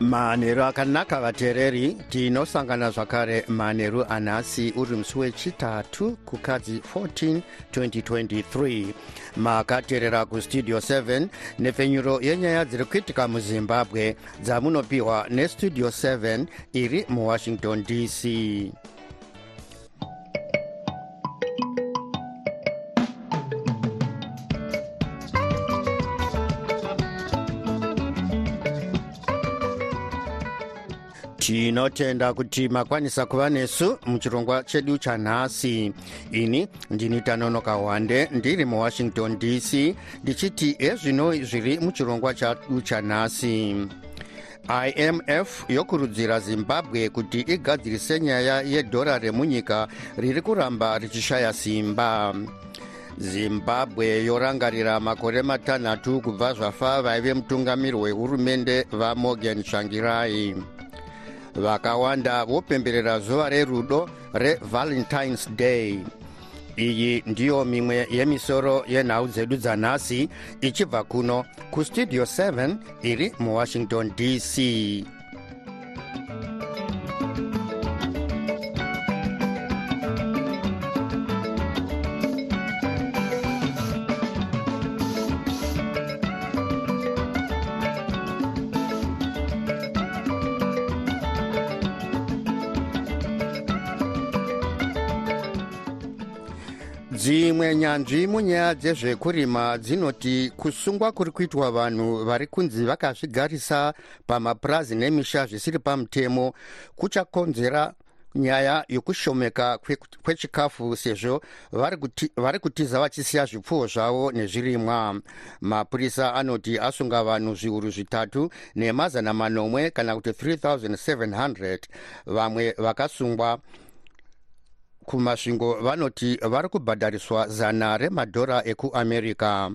manheru akanaka vateereri. Tinosangana zvakare manheru anhasi uri musi wechitatu kukadzi 14 2023 makateerera kustudio 7 nepfenyuro yenyaya dziri kuitika muzimbabwe dzamunopiwa nestudio 7 iri muwashington dc tinotenda kuti makwanisa kuva nesu muchirongwa chedu chanhasi. Ini ndini tanonoka wande ndiri muwashington dc ndichiti ezvino zviri muchirongwa chedu chanhasi. Imf yokurudzira zimbabwe kuti igadzirise nyaya yedhora remunyika riri kuramba richishaya simba. Zimbabwe yorangarira makore matanhatu kubva zvafa vaive mutungamiri wehurumende vamorgan tsvangirai vakawanda vopemberera zuva rerudo revalentines day. Iyi ndiyo mimwe yemisoro yenhau dzedu dzanhasi ichibva kuno kustudio 7 iri muwashington dc dzimwe nyanzvi munyaya dzezvekurima dzinoti kusungwa kuri kuitwa vanhu vari kunzi vakazvigarisa pamapurazi nemisha zvisiri pamutemo kuchakonzera nyaya yokushomeka kwechikafu sezvo vari kutiza vachisiya zvipfuwo zvavo nezvirimwa. Mapurisa anoti asunga vanhu zviuru zvitatu nemazana manomwe kana kuti 3700 vamwe vakasungwa kumasvingo vanoti vari kubhadhariswa zana remadhora ekuamerica.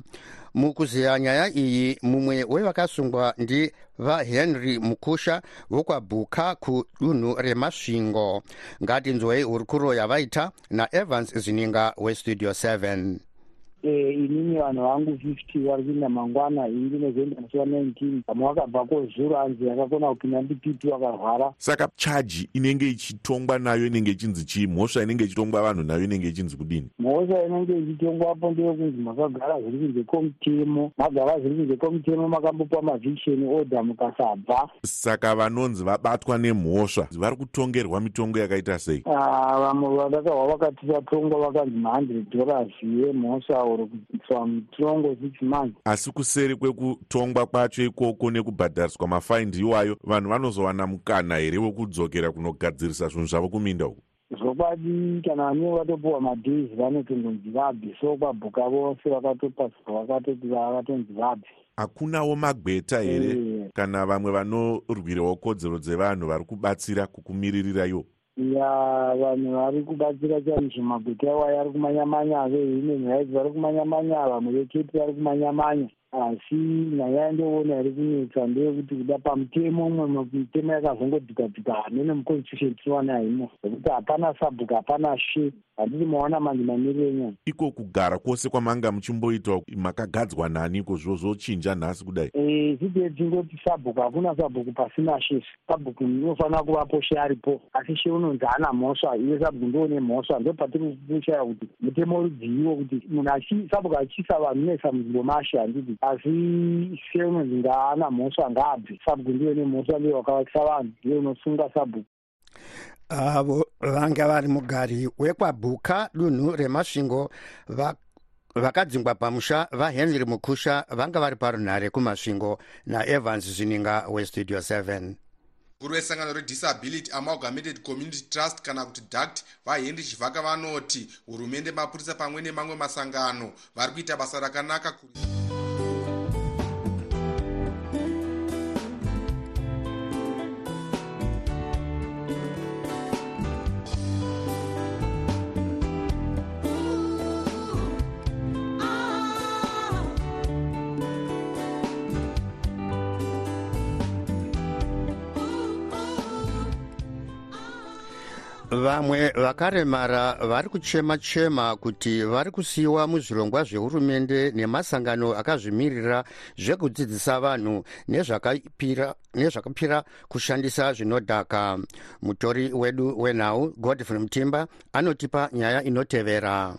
Mukuziya nyaya iyi mumwe wevakasungwa ndivahenry mukusha vokwabhuka kudunhu remasvingo. Ngatinzwei hurukuro yavaita naevans zininga westudio 7 inini vanhu vangu 50 vari kuinda mangwana ini ndinozoenda musi wa19 vamwe vakabvako zuro hanzi yakakona kupinda ndipipi vakarwara saka chaji inenge ichitongwa nayo inenge ichinzi chii? Mhosva inenge ichitongwa vanhu nayo inenge ichinzi kudini? Mhosva inenge ichitongwapo ndeyekunzi makagara zviri kunze kwomutemo magara zviri kunze kwomutemo makambopiwa mavhisheni order mukasabva. Saka vanonzi vabatwa nemhosva. Vari kutongerwa mitongo yakaita sei? Vamwe vadakahwa vakati vatongwa vakanzi ma100 dollars yemhosva or kuiswa mutongo months asi kuseri kwekutongwa kwacho ikoko nekubhadhariswa mafaindi iwayo vanhu vanozowana mukana here wekudzokera kunogadzirisa zvinhu zvavo kuminda uku? Zvokwadi kana vanenge vatopiwa madhays vanotondonzi vabve. So kwabhuka vose vakatopasirwa vakatoti vakatonzi vabve. Hakunawo magweta here? Kana vamwe vanorwirawo kodzero dzevanhu vari kubatsira kukumiririrayo ya vanhu vari kubatsira chaizvo magweta iwayo ari kumanyamanya vehuman rights vari kumanyamanya vamwe veketi vari kumanyamanya asi nyaya yandoona iri kunetsa ndeyekuti kuda pamutemo umwe mitemo yakazongodhikadhika hamene muconstitution tinowana imo. Zvokuti hapana sabhuku hapana she handiti maona manje mamiriro enyaya iko kugara kwose kwamanga muchimboita makagadzwa naniko zvo zvochinja nhasi kudai? Zvidee tingoti sabhuku hakuna sabhuku pasina she. Sabhuku inofanira kuvapo she aripo. Asi she unonzi hana mhosva iwe sabhuku ndoone mhosva. Ndo patiri kushaya kuti mutemo rudziviwo kuti munhu achi- sabhuku achiisa vanhu unoisa munzvimbo mashe handiti asi unonzi ngaana mhosva ngaabve sabhuku ndiyo nemhosva ndiyo wakavakisa vanhu ndiyo unosunga sabhuku. Avo vanga vari mugari wekwabhuka dunhu remasvingo va- vakadzingwa pamusha vahenry mukusha vanga vari parunhare kumasvingo naevans zvininga westudio 7 mukuru wesangano redisability amalgamated community trust kana kuti dact vahenry chivhaka vanoti hurumende mapurisa pamwe nemamwe masangano vari kuita basa rakanaka kuri vamwe vakaremara vari kuchema-chema kuti vari kusiyiwa muzvirongwa zvehurumende nemasangano akazvimirira zvekudzidzisa vanhu nezvakapira kushandisa zvinodhaka. Mutori wedu wenhau godfrey mutimba anotipa nyaya inotevera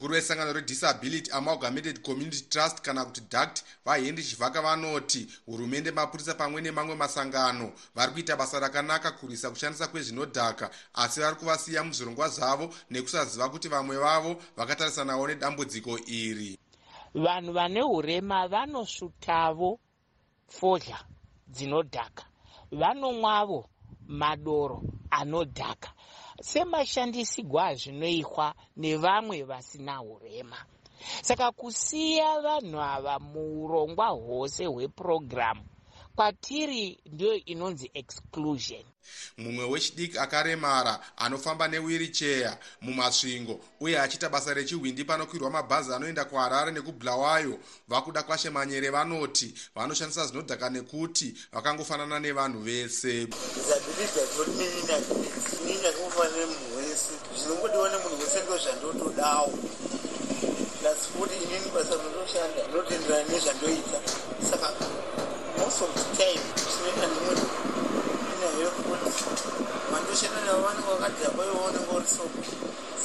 mukuru wesangano redisability amalgamated community trust kana kuti dact vahenry chivhaka vanoti hurumende mapurisa pamwe nemamwe masangano vari kuita basa rakanaka kurwisa kushandisa kwezvinodhaka asi vari kuvasiya muzvirongwa zvavo nekusaziva kuti vamwe vavo vakatarisanawo nedambudziko iri. Vanhu vane urema vanosvutavo fodya dzinodhaka. Vanomwavo madoro anodhaka semashandisigwo azvinoitwa nevamwe vasina urema saka kusiya vanhu ava muurongwa hwose hwepurogiramu kwatiri ndiyo inonzi exclusion. Mumwe wechidiki akaremara anofamba newiricheya mumasvingo uye achiita basa rechihwindi panokwirwa mabhazi anoenda kuharare nekubhulawayo vakuda kwashemanyere vanoti vanoshandisa zvinodhaka nekuti vakangofanana nevanhu vese zvinongodiwa nemunhu wese ndo zvandotodawo plus futi inini basa rinotoshanda rinotenderana nezvandoita. Saka most of the time zvinoita nemuni inayo kuti vandoshanda navo vanenge vakadira kwaivo vanenge uri soba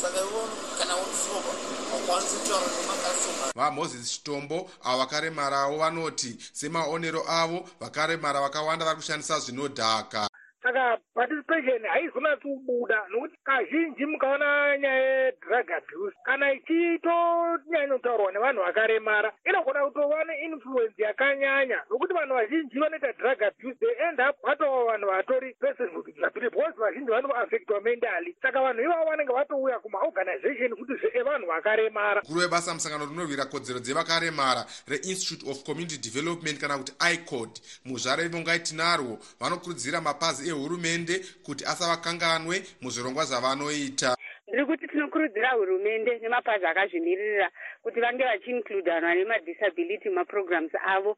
saka ivo kana uri soba hakwanisi kutaura nemakasoma vamoses chitombo avo vakaremarawo vanoti semaonero avo vakaremara vakawanda vari kushandisa zvinodhaka saka participation haizonatsi kubuda nokuti kazhinji mukaona nyaya yedrug abuse. Kana ichitonyanya nevanhu vakaremara inogona kutova neinfluence yakanyanya nokuti vanhu vazhinji vanoita drug abuse they end up vatova vanhu vatori person with disability because vazhinji vanoafectwa mentally. Saka vanhu ivavo vanenge vatouya kumaorganization kuti zvevanhu vakaremara. Mukuru webasa musangano rinorwira kodzero dzevakaremara reinstitute of community development kana kuti icod muzvare vongai tinarwo vanokurudzira mapazi ehurumende kuti asavakanganwe muzvirongwa zvavanoita. Ndiri kuti tinokurudzira hurumende nemapazi akazvimiririra kuti vange vachiinclude vanhu vane madisability mumaprograms avo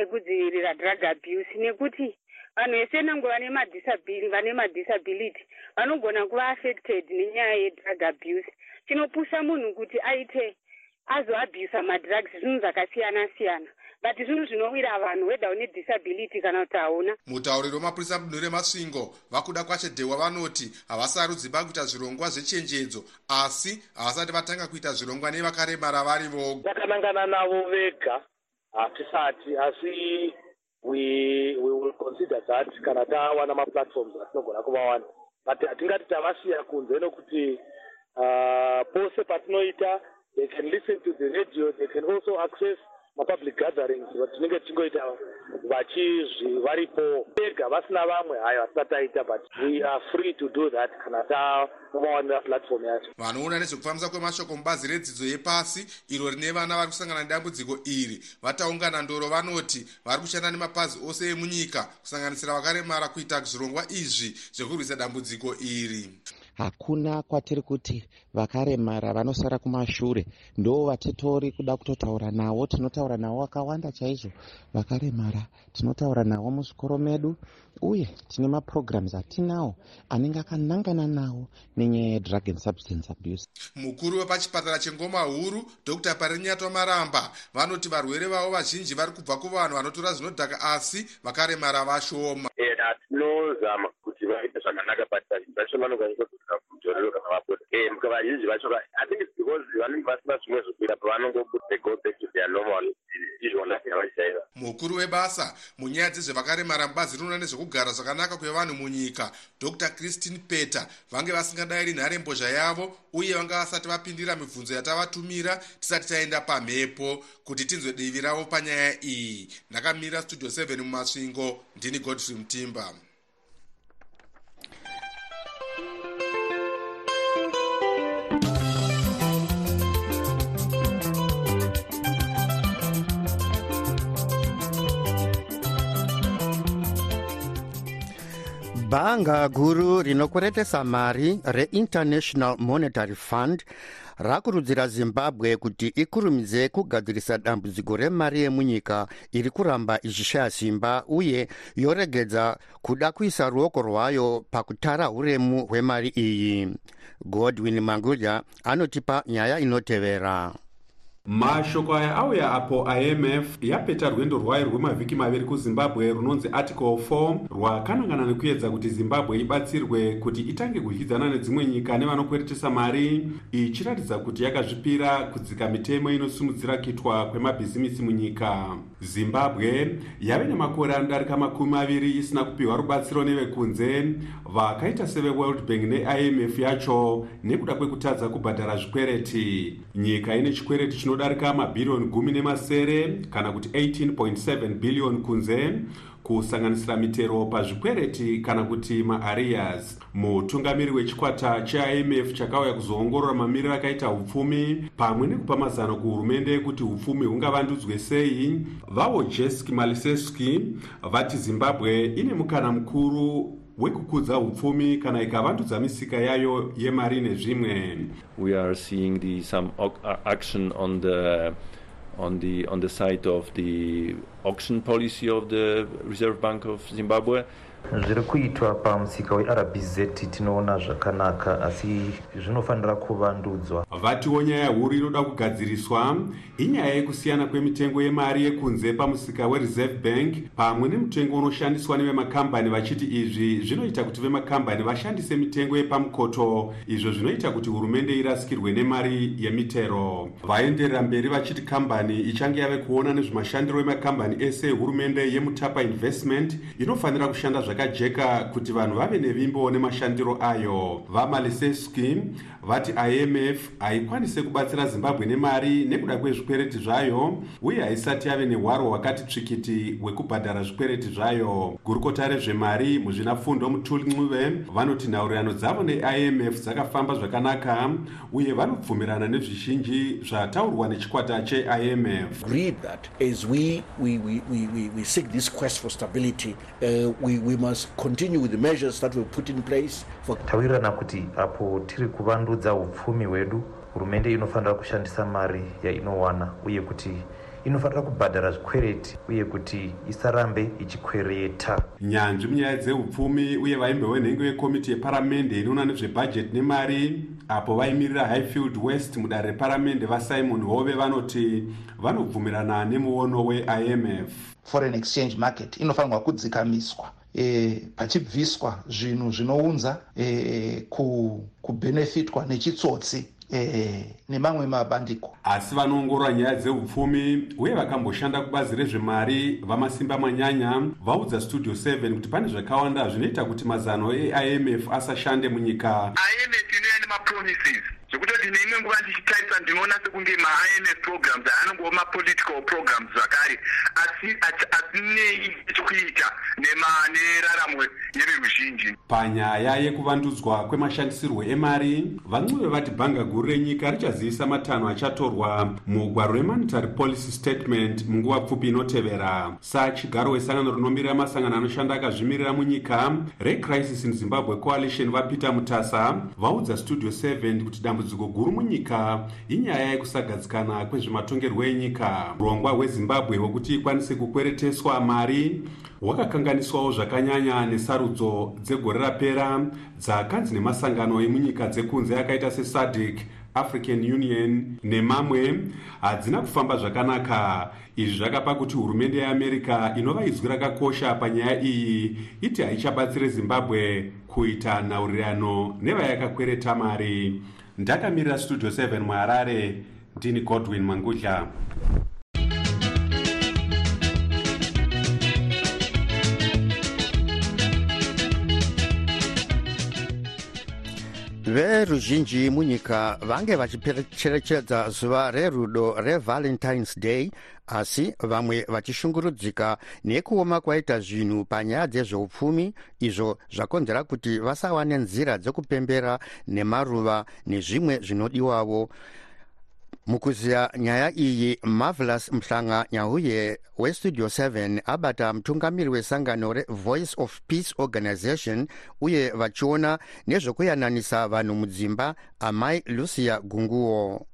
ekudzivirira drug abuse. Nekuti vanhu vese nango vane madisability vanogona kuva affected nenyaya yedrug abuse. Chinopusa munhu kuti aite azoabhusa madrugs zvinhu zvakasiyana siyana but zvinhu zvinowira vanhu wedha une disability kana kuti hauna. Mutauriri wemapurisa mudunhu remasvingo vakuda kwachedhewa vanoti havasarudzi pakuita zvirongwa zvechenjedzo asi havasati vatanga kuita zvirongwa nevakaremara vari voga takanangana navo vega hatisati asi we, we will consider that kana tawana maplatforms atinogona kuvawana. But hatingati tavasiya kunze nokuti uh, pose patinoita they can listen to the radio they can also access mapublic gatherings vatinenge tichingoita vachizvi varipo. Vega vasina vamwe hayo vasina taita but we are free to do that kana tavawanira platform yacho. Vanoona nezvekufambisa kwemashoko mubazi redzidzo yepasi iro rine vana vari kusangana nedambudziko iri. Vataungana ndoro vanoti vari kushanda nemapazi ose emunyika kusanganisira vakaremara kuita zvirongwa izvi zvekurwisa dambudziko iri hakuna kwatiri kuti vakaremara vanosara kumashure. Ndo vatitori kuda kutotaura navo tinotaura navo vakawanda chaizvo. Vakaremara tinotaura navo muzvikoro medu uye tine maprograms atinawo anenge akanangana nawo nenyaya yedrug and substance abuse. Mukuru wepachipatara chengoma huru dr. Parinyato maramba vanoti varwere vavo vazhinji vari kubva kuvanhu vanotora zvinodhaka asi vakaremara vashoma. Tinozama kuti vaite zvakanaka but vazhinji vacho vanokwanisa mutorero kana vabuda muka vazhinji vacho i think its because vanenge vasina zvimwe zvokuita pavanongobuda go back to their normal izvona yavachaiva mukuru webasa munyaya dzezvevakaremara mubazi rinoona nezvekugara zvakanaka kwevanhu munyika dr. Christine peter vange vasingadayiri nharembozha yavo uye vanga vasati vapindira mibvunzo yatavatumira tisati taenda pamhepo kuti tinzwe divi ravo panyaya iyi. Ndakamirira studio 7 mumasvingo ndini godfrey mutimba bhanga guru rinokweretesa mari reinternational monetary fund. Rakurudzira zimbabwe kuti ikurumidze kugadzirisa dambudziko remari yemunyika iri kuramba ichishaya simba uye yoregedza kuda kuisa ruoko rwayo pakutara uremu hwemari iyi. Godwin mangudya anotipa nyaya inotevera mashoko aya auya apo imf yapeta rwendo rwayo rwemavhiki maviri kuzimbabwe runonzi article 4 rwakanangana nekuedza kuti zimbabwe ibatsirwe kuti itange kudyidzana nedzimwe nyika nevanokweretesa mari ichiratidza kuti yakazvipira kudzika mitemo inosimudzira kuitwa kwemabhizimisi munyika. Zimbabwe yave nemakore anodarika makumi maviri isina kupiwa rubatsiro nevekunze vakaita seveworld bank neimf yacho nekuda kwekutadza kubhadhara zvikwereti. Nyika ine chikwereti chinodarika mabhiriyoni gumi nemasere kana kuti 18.7 bhiliyoni kunze kusanganisira mitero pazvikwereti kana kuti maarias mutungamiri wechikwata cheimf chakauya kuzoongorora mamiriro akaita upfumi pamwe nekupa mazano kuhurumende kuti upfumi hungavandudzwe sei. Vavo jeski maliseski vati zimbabwe ine mukana mukuru wekukudza upfumi kana ikavandudza misika yayo yemari nezvimwe. We are seeing the, some action on the on the on the side of the auction policy of the reserve bank of zimbabwe zviri kuitwa pamusika werbz tinoona zvakanaka asi zvinofanira kuvandudzwa. Vatiwo nyaya huru inoda kugadziriswa. Inyaya yekusiyana kwemitengo yemari yekunze pamusika wereserve bank pamwe nemutengo unoshandiswa nevemakambani vachiti izvi zvinoita kuti vemakambani vashandise mitengo yepamukoto izvo zvinoita kuti hurumende irasikirwe nemari yemitero. Vaenderera mberi vachiti kambani ichange yave kuona nezvemashandiro emakambani ese ehurumende yemutapa investment inofanira kushanda zvakajeka kuti vanhu vave nevimbo nemashandiro ayo. Vamaliseski vati imf haikwanise kubatsira zimbabwe nemari nekuda kwezvikwereti zvayo uye haisati yave nehwaro hwakati tsvikiti hwekubhadhara zvikwereti zvayo. Gurukota rezvemari muzvinafundo mutulncuve vanoti nhaurirano dzavo neimf dzakafamba zvakanaka uye vanobvumirana nezvizhinji zvataurwa nechikwata cheimf must continue with the measures that were put in place for tawirirana kuti apo tiri kuvandudza upfumi hwedu hurumende inofanira kushandisa mari yainowana uye kuti inofanira kubhadhara zvikwereti uye kuti isarambe ichikwereta. Nyanzvi munyaya dzeupfumi uye vaimbe venhenge vekomiti yeparamende inoona nezvebhajeti nemari apo vaimirira highfield west mudare reparamende vasimon hove vanoti vanobvumirana nemuono weimf foreign exchange market inofanirwa kudzikamiswa e, pachibviswa zvinhu zvinounza e, kubhenefitwa nechitsotsi e, nemamwe mabandiko. Asi vanoongorora nyaya dzeupfumi uye vakamboshanda kubazi rezvemari vamasimba manyanya vaudza studio 7 kuti pane zvakawanda zvinoita kuti mazano eimf asashande munyika. Imf inouya nemapromises neimwe nguva ndichitarisa ndinoona sekunge maimf programs anongova mapolitical programs zvakare asi asinei chekuita neraramo yeveruzhinji. Panyaya yekuvandudzwa kwemashandisirwo emari vancuve vati bhanga guru renyika richazivisa matanho achatorwa mugwaro remonetary policy statement munguva pfupi inotevera. Sachigaro wesangano rinomirira masangano anoshanda akazvimirira munyika recrisis in zimbabwe coalition vapeter mutasa vaudza studio 7 kuti dambudziko guru munyika inyaya yekusagadzikana kwezvematongerwo enyika. Urongwa hwezimbabwe hwekuti ikwanise kukwereteswa mari hwakakanganiswawo zvakanyanya nesarudzo dzegore rapera dzakanzi nemasangano emunyika dzekunze akaita sesadc african union nemamwe hadzina kufamba zvakanaka. Izvi zvakapa kuti hurumende yeamerica inova izwi rakakosha panyaya iyi iti haichabatsire zimbabwe kuita nhaurirano nevayakakwereta mari ndakamirira studio 7 muharare ndini godwin mangudla veruzhinji munyika vange vachicherechedza zuva rerudo revalentines day asi vamwe vachishungurudzika nekuoma kwaita zvinhu panyaya dzezveupfumi izvo zvakonzera kuti vasawane nzira dzekupembera nemaruva nezvimwe zvinodiwavo mukuziya nyaya iyi marvelous mhlanga nyahuye westudio 7 abata mutungamiri wesangano revoice of peace organization uye vachiona nezvokuyananisa vanhu mudzimba amai lucia gunguo.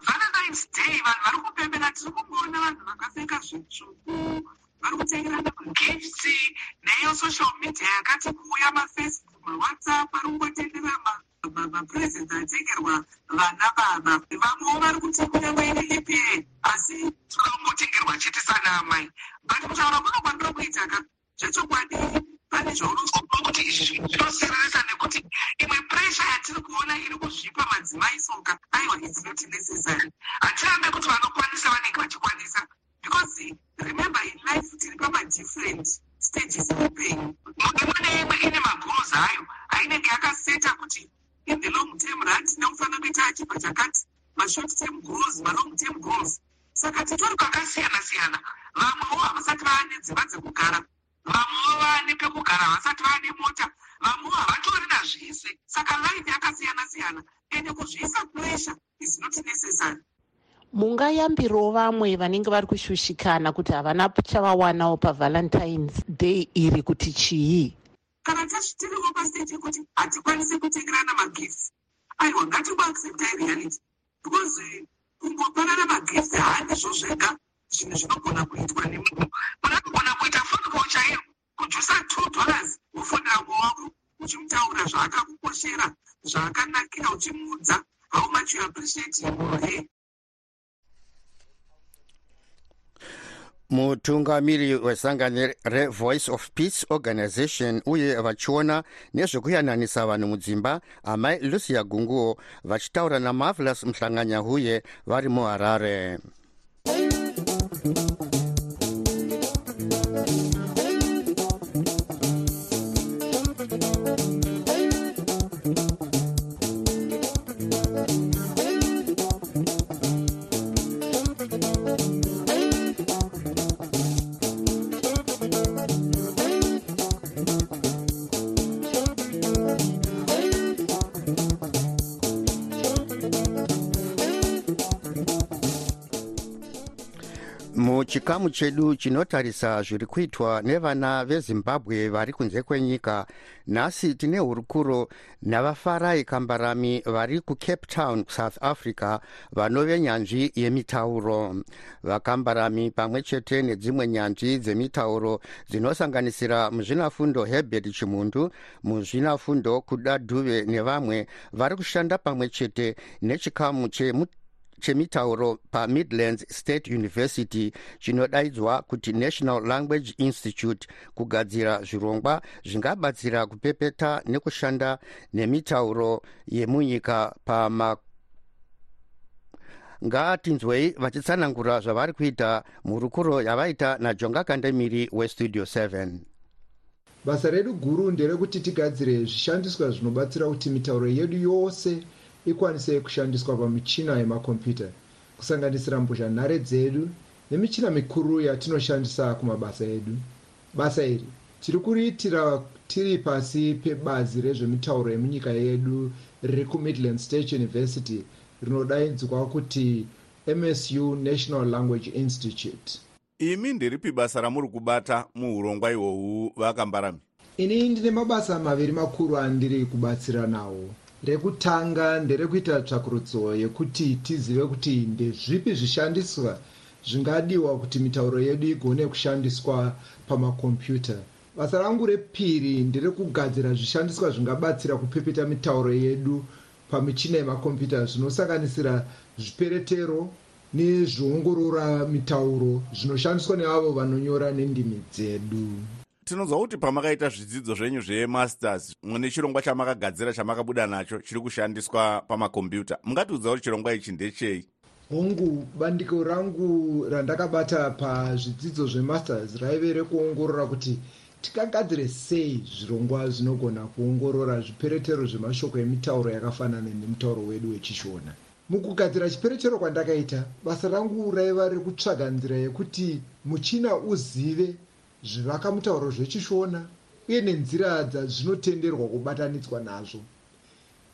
Valentines day vanhu vari kupembera tiri kungoona vanhu vakapfeka zvitsvuku vari kutengerana magifts neyo social media yakati kuuya mafacebook mawhatsapp vari kungotendera mapresent atengerwa vana baba vamwewo vari ine epa asi tikangotengerwa chete sana amai. But kutaura kuno kwandiro kuita ka? Zvechokwadi pane zvaunozwa kuti izvi zvinosereresa nekuti imwe presha yatiri kuona iri kuzvipa madzimai soka aiwa its not necessary. Hatirambe kuti vanokwanisa vanenge vachikwanisa because remember in life tiri pamadifferent stages eupenyu imwe neimwe ine magoals ayo ainenge yakaseta kuti in the long term run tinofanira kuita achibva chakati mashort term goals malong term goals saka titori kwakasiyana siyana. Vamwewo havasati vaane dzimba dzekugara vamwewo vaane pekugara havasati vaane mota vamwewo havatori nazvese saka life yakasiyana siyana ende kuzviisa pressure is not necessary. Mungayambirawo vamwe vanenge vari kushushikana kuti havana chavawanawo pavalentines day iri kuti chii kana tazvitiriwo pasteji yekuti hatikwanisi kutengerana magifts aiwa ngatingoacceptai reality because kungopanana magifts haandizvo zvega zvinhu zvinogona kuitwa nemunhu. Munogona kuita fonco chaiyo kujusa two dollars wofonera mwe wako uchimutaura zvaakakukoshera zvaakanakira uchimuudza how much you appreciate him or her mutungamiri wesangano revoice of peace organization uye vachiona nezvekuyananisa vanhu mudzimba amai lucia gunguo vachitaura namarvelous mhlanganyahuye vari muharare muchikamu chedu chinotarisa zviri kuitwa nevana vezimbabwe vari kunze kwenyika. Nhasi tine hurukuro navafarai kambarami vari kucape town south africa vanove nyanzvi yemitauro. Vakambarami pamwe chete nedzimwe nyanzvi dzemitauro dzinosanganisira muzvinafundo herbert chimundu muzvinafundo kuda dhuve nevamwe vari kushanda pamwe chete nechikamu chemu chemitauro pamidlands state university chinodaidzwa kuti national language institute kugadzira zvirongwa zvingabatsira kupepeta nekushanda nemitauro yemunyika pama ngaatinzwei vachitsanangura zvavari kuita murukuro yavaita najonga kandemiri westudio 7 basa redu guru nderekuti tigadzire zvishandiswa zvinobatsira kuti mitauro yedu yose ikwanise kushandiswa pamichina yemakombiyuta kusanganisira mbozhanhare dzedu nemichina mikuru yatinoshandisa kumabasa edu. Basa iri tiri kuriitira tiri pasi pebazi rezvemitauro yemunyika yedu riri kumidland state university rinodaidzwa kuti msu national language institute. Imi ndiripi basa ramuri kubata muurongwa ihwohwu vakambarami ini ndine mabasa maviri makuru andiri kubatsira nawo rekutanga nderekuita tsvakurudzo yekuti tizive kuti ndezvipi zvishandiswa zvingadiwa kuti mitauro yedu igone kushandiswa pamakombiyuta basa rangu repiri nderekugadzira zvishandiswa zvingabatsira kupepeta mitauro yedu pamichina yemakombiyuta zvinosanganisira zviperetero nezviongorora mitauro zvinoshandiswa neavo vanonyora nendimi dzedu tinonzwa kuti pamakaita zvidzidzo zvenyu zvemasters mune chirongwa chamakagadzira chamakabuda nacho chiri kushandiswa pamakombiyuta. Mungatiudza kuti chirongwa ichi ndechei? Hongu bandiko rangu randakabata pazvidzidzo zvemasters raive rekuongorora kuti tikagadzire sei zvirongwa zvinogona kuongorora zviperetero zvemashoko emitauro yakafanana nemutauro wedu wechishona. Mukugadzira chiperetero kwandakaita basa rangu raiva rekutsvaga nzira yekuti muchina uzive zvivaka mutauro zvechishona uye nenzira dzazvinotenderwa kubatanidzwa nazvo.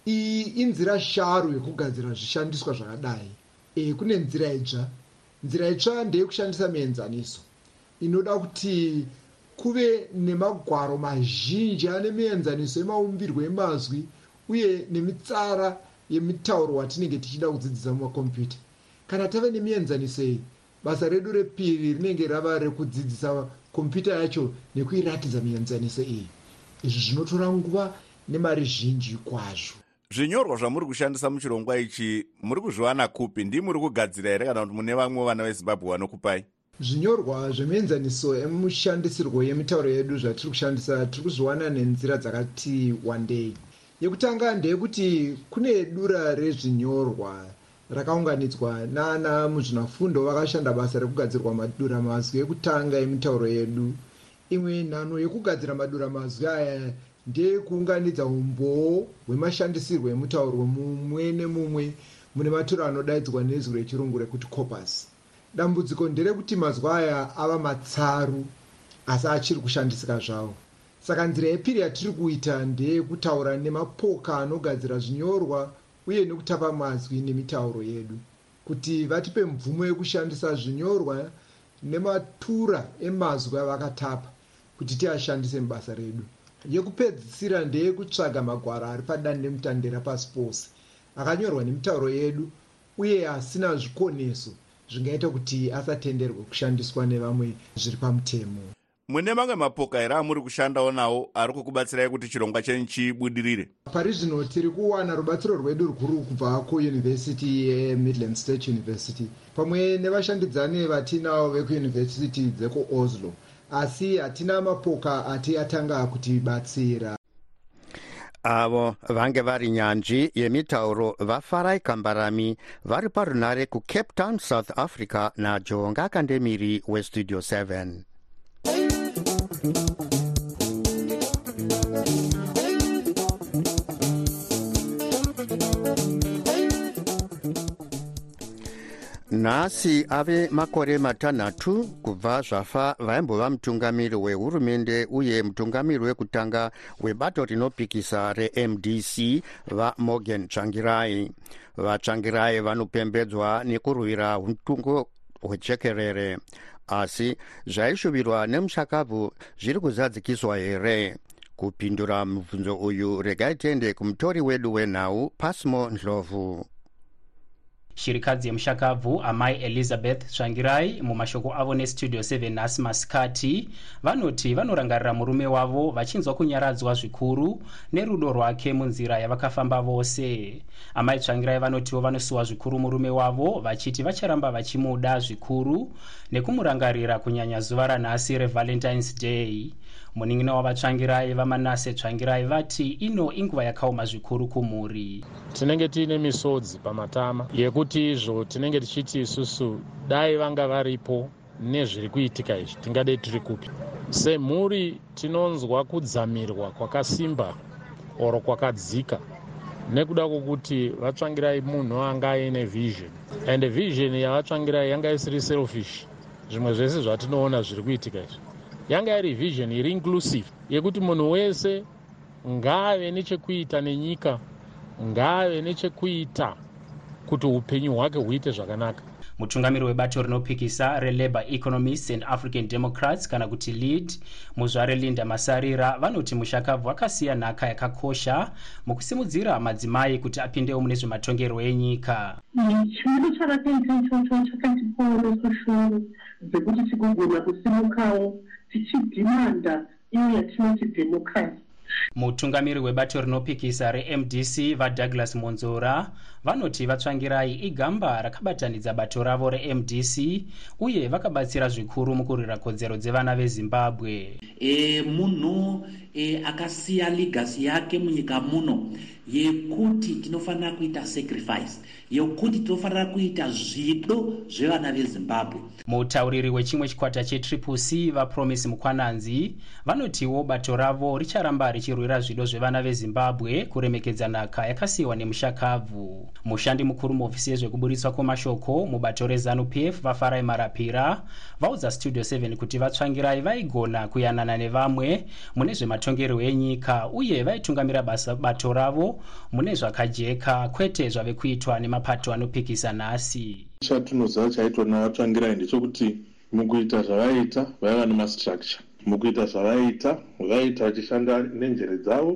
Iyi inzira sharu yekugadzira zvishandiswa zvakadai. E, kune nzira itsva. Nzira itsva ndeyekushandisa mienzaniso. Inoda kuti kuve nemagwaro mazhinji ane mienzaniso yemaumbirwo emazwi uye nemitsara yemitauro watinenge tichida kudzidzisa mumakombiyuta. Kana tave nemienzaniso iyi basa redu repiri rinenge rava rekudzidzisa kompiyuta yacho nekuiratidza mienzaniso iyi. Izvi zvinotora nguva nemari zhinji kwazvo. Zvinyorwa zvamuri kushandisa muchirongwa ichi muri kuzviwana kupi? Ndii muri kugadzira here kana kuti mune vamwe vana vezimbabwe vanokupai? Zvinyorwa zvemienzaniso emushandisirwo yemitauro yedu zvatiri kushandisa tiri kuzviwana nenzira dzakati wandei. Yekutanga ndeyekuti kune dura rezvinyorwa rakaunganidzwa nana muzvinafundo vakashanda basa rekugadzirwa madura mazwi ekutanga emitauro yedu. Imwe nhano yekugadzira madura mazwi aya ndeyekuunganidza umboo hwemashandisirwo emutauro mumwe nemumwe mune maturo anodaidzwa nezwi rechirungu rekuti corpus. Dambudziko nderekuti mazwi aya ava matsaru asi achiri kushandisika zvavo. Saka nzira yepiri yatiri kuita ndeyekutaura nemapoka anogadzira zvinyorwa uye nekutapa mazwi nemitauro yedu kuti vatipe mvumo yekushandisa zvinyorwa nematura emazwi avakatapa kuti tiashandise mubasa redu. Yekupedzisira ndeyekutsvaga magwaro ari padandemutande pasi pose akanyorwa nemitauro yedu uye asina zvikoneso zvingaita kuti asatenderwe kushandiswa nevamwe zviri pamutemo mune mamwe mapoka here amuri kushandawo nawo ari kukubatsirai kuti chirongwa chenyu chibudirire. Pari zvino tiri kuwana rubatsiro rwedu rukuru kubva kuyunivhesiti yemidland state university pamwe nevashandidzani vatinavo vekuyunivhesiti dzekuoslo asi hatina mapoka ati atanga kutibatsira. Avo vange vari nyanzvi yemitauro vafarai kambarami vari parunare kucape town south africa najonga kandemiri westudio 7 nhasi ave makore matanhatu kubva zvafa vaimbova mutungamiri wehurumende uye mutungamiri wekutanga webato rinopikisa remdc vamorgan tsvangirai. Vatsvangirai vanopembedzwa nekurwira utungo hwechekerere asi zvaishuvirwa nemushakabvu zviri kuzadzikiswa here? Kupindura mubvunzo uyu regai tiende kumutori wedu wenhau pasmo ndlovu shirikadzi yemushakabvu amai elizabeth tsvangirai mumashoko avo nestudio 7 nhasi masikati vanoti vanorangarira murume wavo vachinzwa kunyaradzwa zvikuru nerudo rwake munzira yavakafamba vose. Amai tsvangirai vanotiwo vanosiwa zvikuru murume wavo vachiti vacharamba vachimuda zvikuru nekumurangarira kunyanya zuva ranhasi revalentines day munin'ina wavatsvangirai vamanase tsvangirai vati ino inguva yakaoma zvikuru kumhuri. Tinenge tiine misodzi pamatama yekuti izvo tinenge tichiti isusu dai vanga varipo nezviri kuitika izvi tingadei tiri kupi. Semhuri tinonzwa kudzamirwa kwakasimba oro kwakadzika nekuda kwokuti vatsvangirai munhu anga aine vision. And vision yavatsvangirai yanga isiri selfish zvimwe zvese zvatinoona zviri kuitika izvi yanga iri vision iri inclusive yekuti munhu wese ngaave nechekuita nenyika ngaave nechekuita kuti upenyu hwake huite zvakanaka. Mutungamiri webato rinopikisa relabour economists and african democrats kana kuti lead muzvare linda masarira vanoti mushakabvu akasiya nhaka yakakosha mukusimudzira madzimai kuti apindewo mune zvematongerwo enyika. Chimedo chavakaita ichocho chakatipawo nesu shungu dzekuti tigogona kusimukawo tichidhimanda iyo yatinoti dhemokrasi mutungamiri webato rinopikisa remdc vadouglas monzora vanoti vatsvangirai igamba rakabatanidza bato ravo remdc uye vakabatsira zvikuru mukurwira kodzero dzevana vezimbabwe. E, munhu e, akasiya ligasi yake munyika muno yekuti tinofanira kuita sacrifice yekuti tinofanira kuita zvido zvevana vezimbabwe. Mutauriri wechimwe chikwata chetriple c vapromisi mukwananzi vanotiwo bato ravo richaramba richirwira zvido zvevana vezimbabwe kuremekedza nhaka yakasiyiwa nemushakabvu mushandi mukuru muhofisi yezvekuburitswa kwemashoko mubato rezanup f vafarai marapira vaudza studio 7 kuti vatsvangirai vaigona kuyanana nevamwe mune zvematongerwo enyika uye vaitungamira bato ravo mune zvakajeka kwete zvave kuitwa nemapato anopikisa nhasi. Chatinoziva chaitwa navatsvangirai ndechekuti mukuita zvavaita vaiva nemastructure mukuita zvavaita vaita vachishanda nenjere dzavo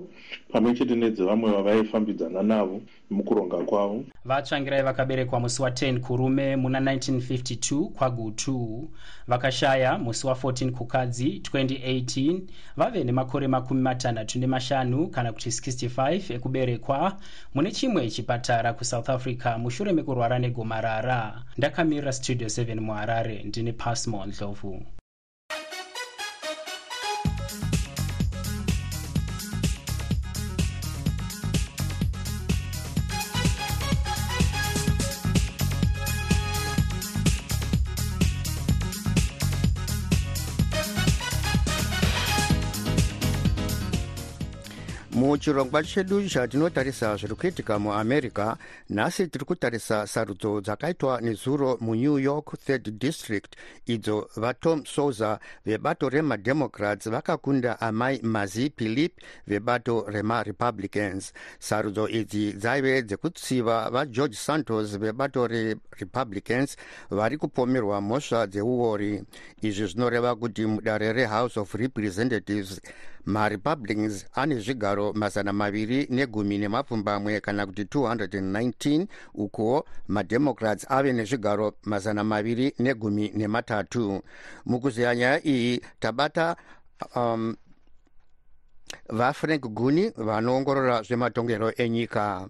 pamwe chete nedzevamwe vavaifambidzana navo mukuronga kwavo. Vatsvangirai vakaberekwa musi wa10 kurume muna 1952 kwagutu vakashaya musi wa14 kukadzi 2018 vave nemakore makumi matanhatu nemashanu kana kuti 65 ekuberekwa. Mune chimwe chipatara kusouth africa mushure mekurwara negomarara. Ndakamirira studio 7 muharare ndine pasmo ndlovu muchirongwa chedu chatinotarisa zviri kuitika muamerica nhasi tiri kutarisa sarudzo dzakaitwa nezuro munew york third district. Idzo vatom souza vebato remademocrats vakakunda amai mazi philip vebato remarepublicans. Sarudzo idzi dzaive dzekutsiva vageorge santos vebato rerepublicans vari kupomerwa mhosva dzeuori. Izvi zvinoreva kuti mudare rehouse of representatives marepublicans ane zvigaro mazana maviri negumi nemapfumbamwe kana kuti 219 uko mademocrats ave nezvigaro mazana maviri negumi nematatu. Mukuziya nyaya iyi tabata um, vafrank guni vanoongorora zvematongero enyika.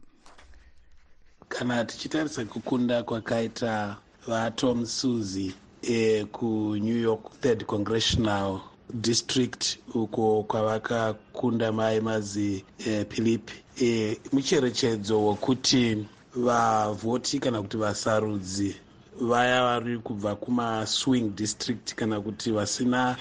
Kana tichitarisa kukunda kwakaita vatom suzy e, kunew york third congressional district uko kwavakakunda mai mazi eh, philip. Eh, mucherechedzo wekuti vavhoti kana kuti vasarudzi vaya vari kubva kumaswing district kana kuti vasina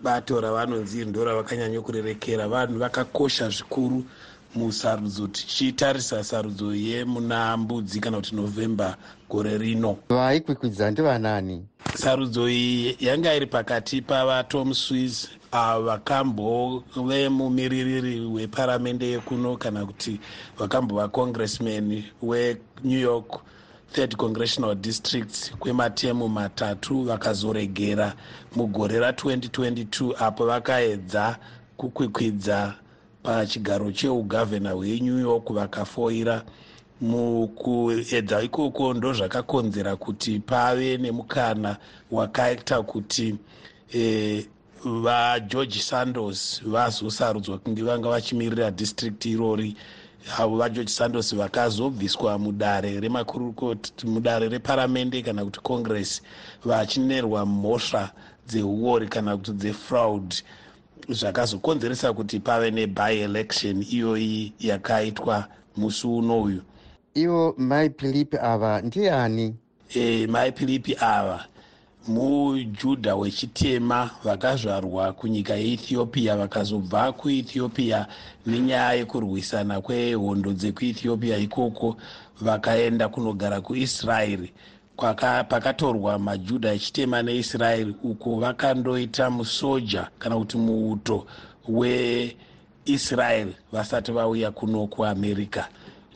bato ravanonzi ndo ravakanyanyokurerekera vanhu vakakosha zvikuru musarudzo tichitarisa sarudzo yemuna mbudzi kana kuti november gore rino. Vaikwikwidza ndivanani. Sarudzo iyi yanga iri pakati pavatom swiss vakambove mumiririri weparamende yekuno kana kuti vakambova congressman wenew york third congressional district kwematemu matatu vakazoregera mugore ra2022 apo vakaedza kukwikwidza pachigaro cheugavhena hwenew york vakafoira mukuedza ikoko ndo zvakakonzera kuti pave nemukana wakaita kuti e, vageorge sandos vazosarudzwa kunge vanga vachimirira district irori. Avo vageorge sandos vakazobviswa mudare remakurukoti mudare reparamende kana kuti congress vachinerwa mhosva dzeuori kana kuti dzefraud zvakazokonzeresa kuti pave neby election iyoyi yakaitwa musi unoyu ivo mai philipi ava ndiani e, mai philipi ava mujudha wechitema vakazvarwa kunyika yeethiopia vakazobva kuethiopia nenyaya yekurwisana kwehondo dzekuethiopia ikoko vakaenda kunogara kuisraeri pakatorwa majudha echitema neisraeri uko vakandoita musoja kana kuti muuto weisraeri vasati vauya kuno kuamerica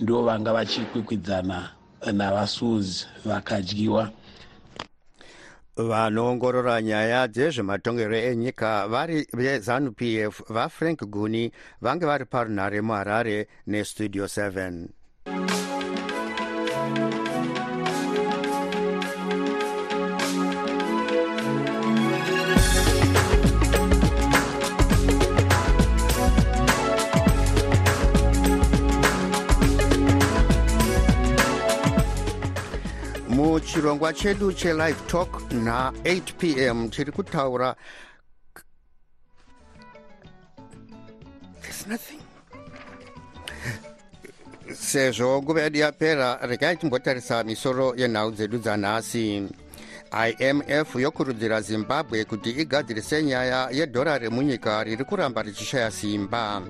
ndo vanga vachikwikwidzana navasuzi vakadyiwa. Vanoongorora nyaya dzezvematongero enyika vari vezanup f vafrank guni vange vari parunhare muharare nestudio 7 muchirongwa chedu chelive talk na8 p m tiri kutaura sezvo nguva yedu yapera regai timbotarisa misoro yenhau dzedu dzanhasi imf yokurudzira zimbabwe kuti igadzirise nyaya yedhorari munyika riri kuramba richishaya simba.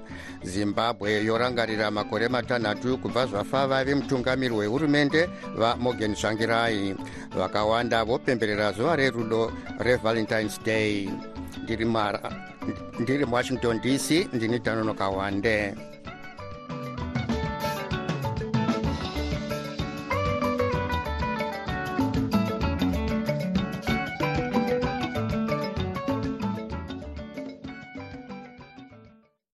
Zimbabwe yorangarira makore matanhatu kubva zvafa vaive mutungamiri wehurumende vamorgan shangirai vakawanda vopemberera zuva rerudo revalentines day. Ndiri muwashington dc ndini tanonoka wande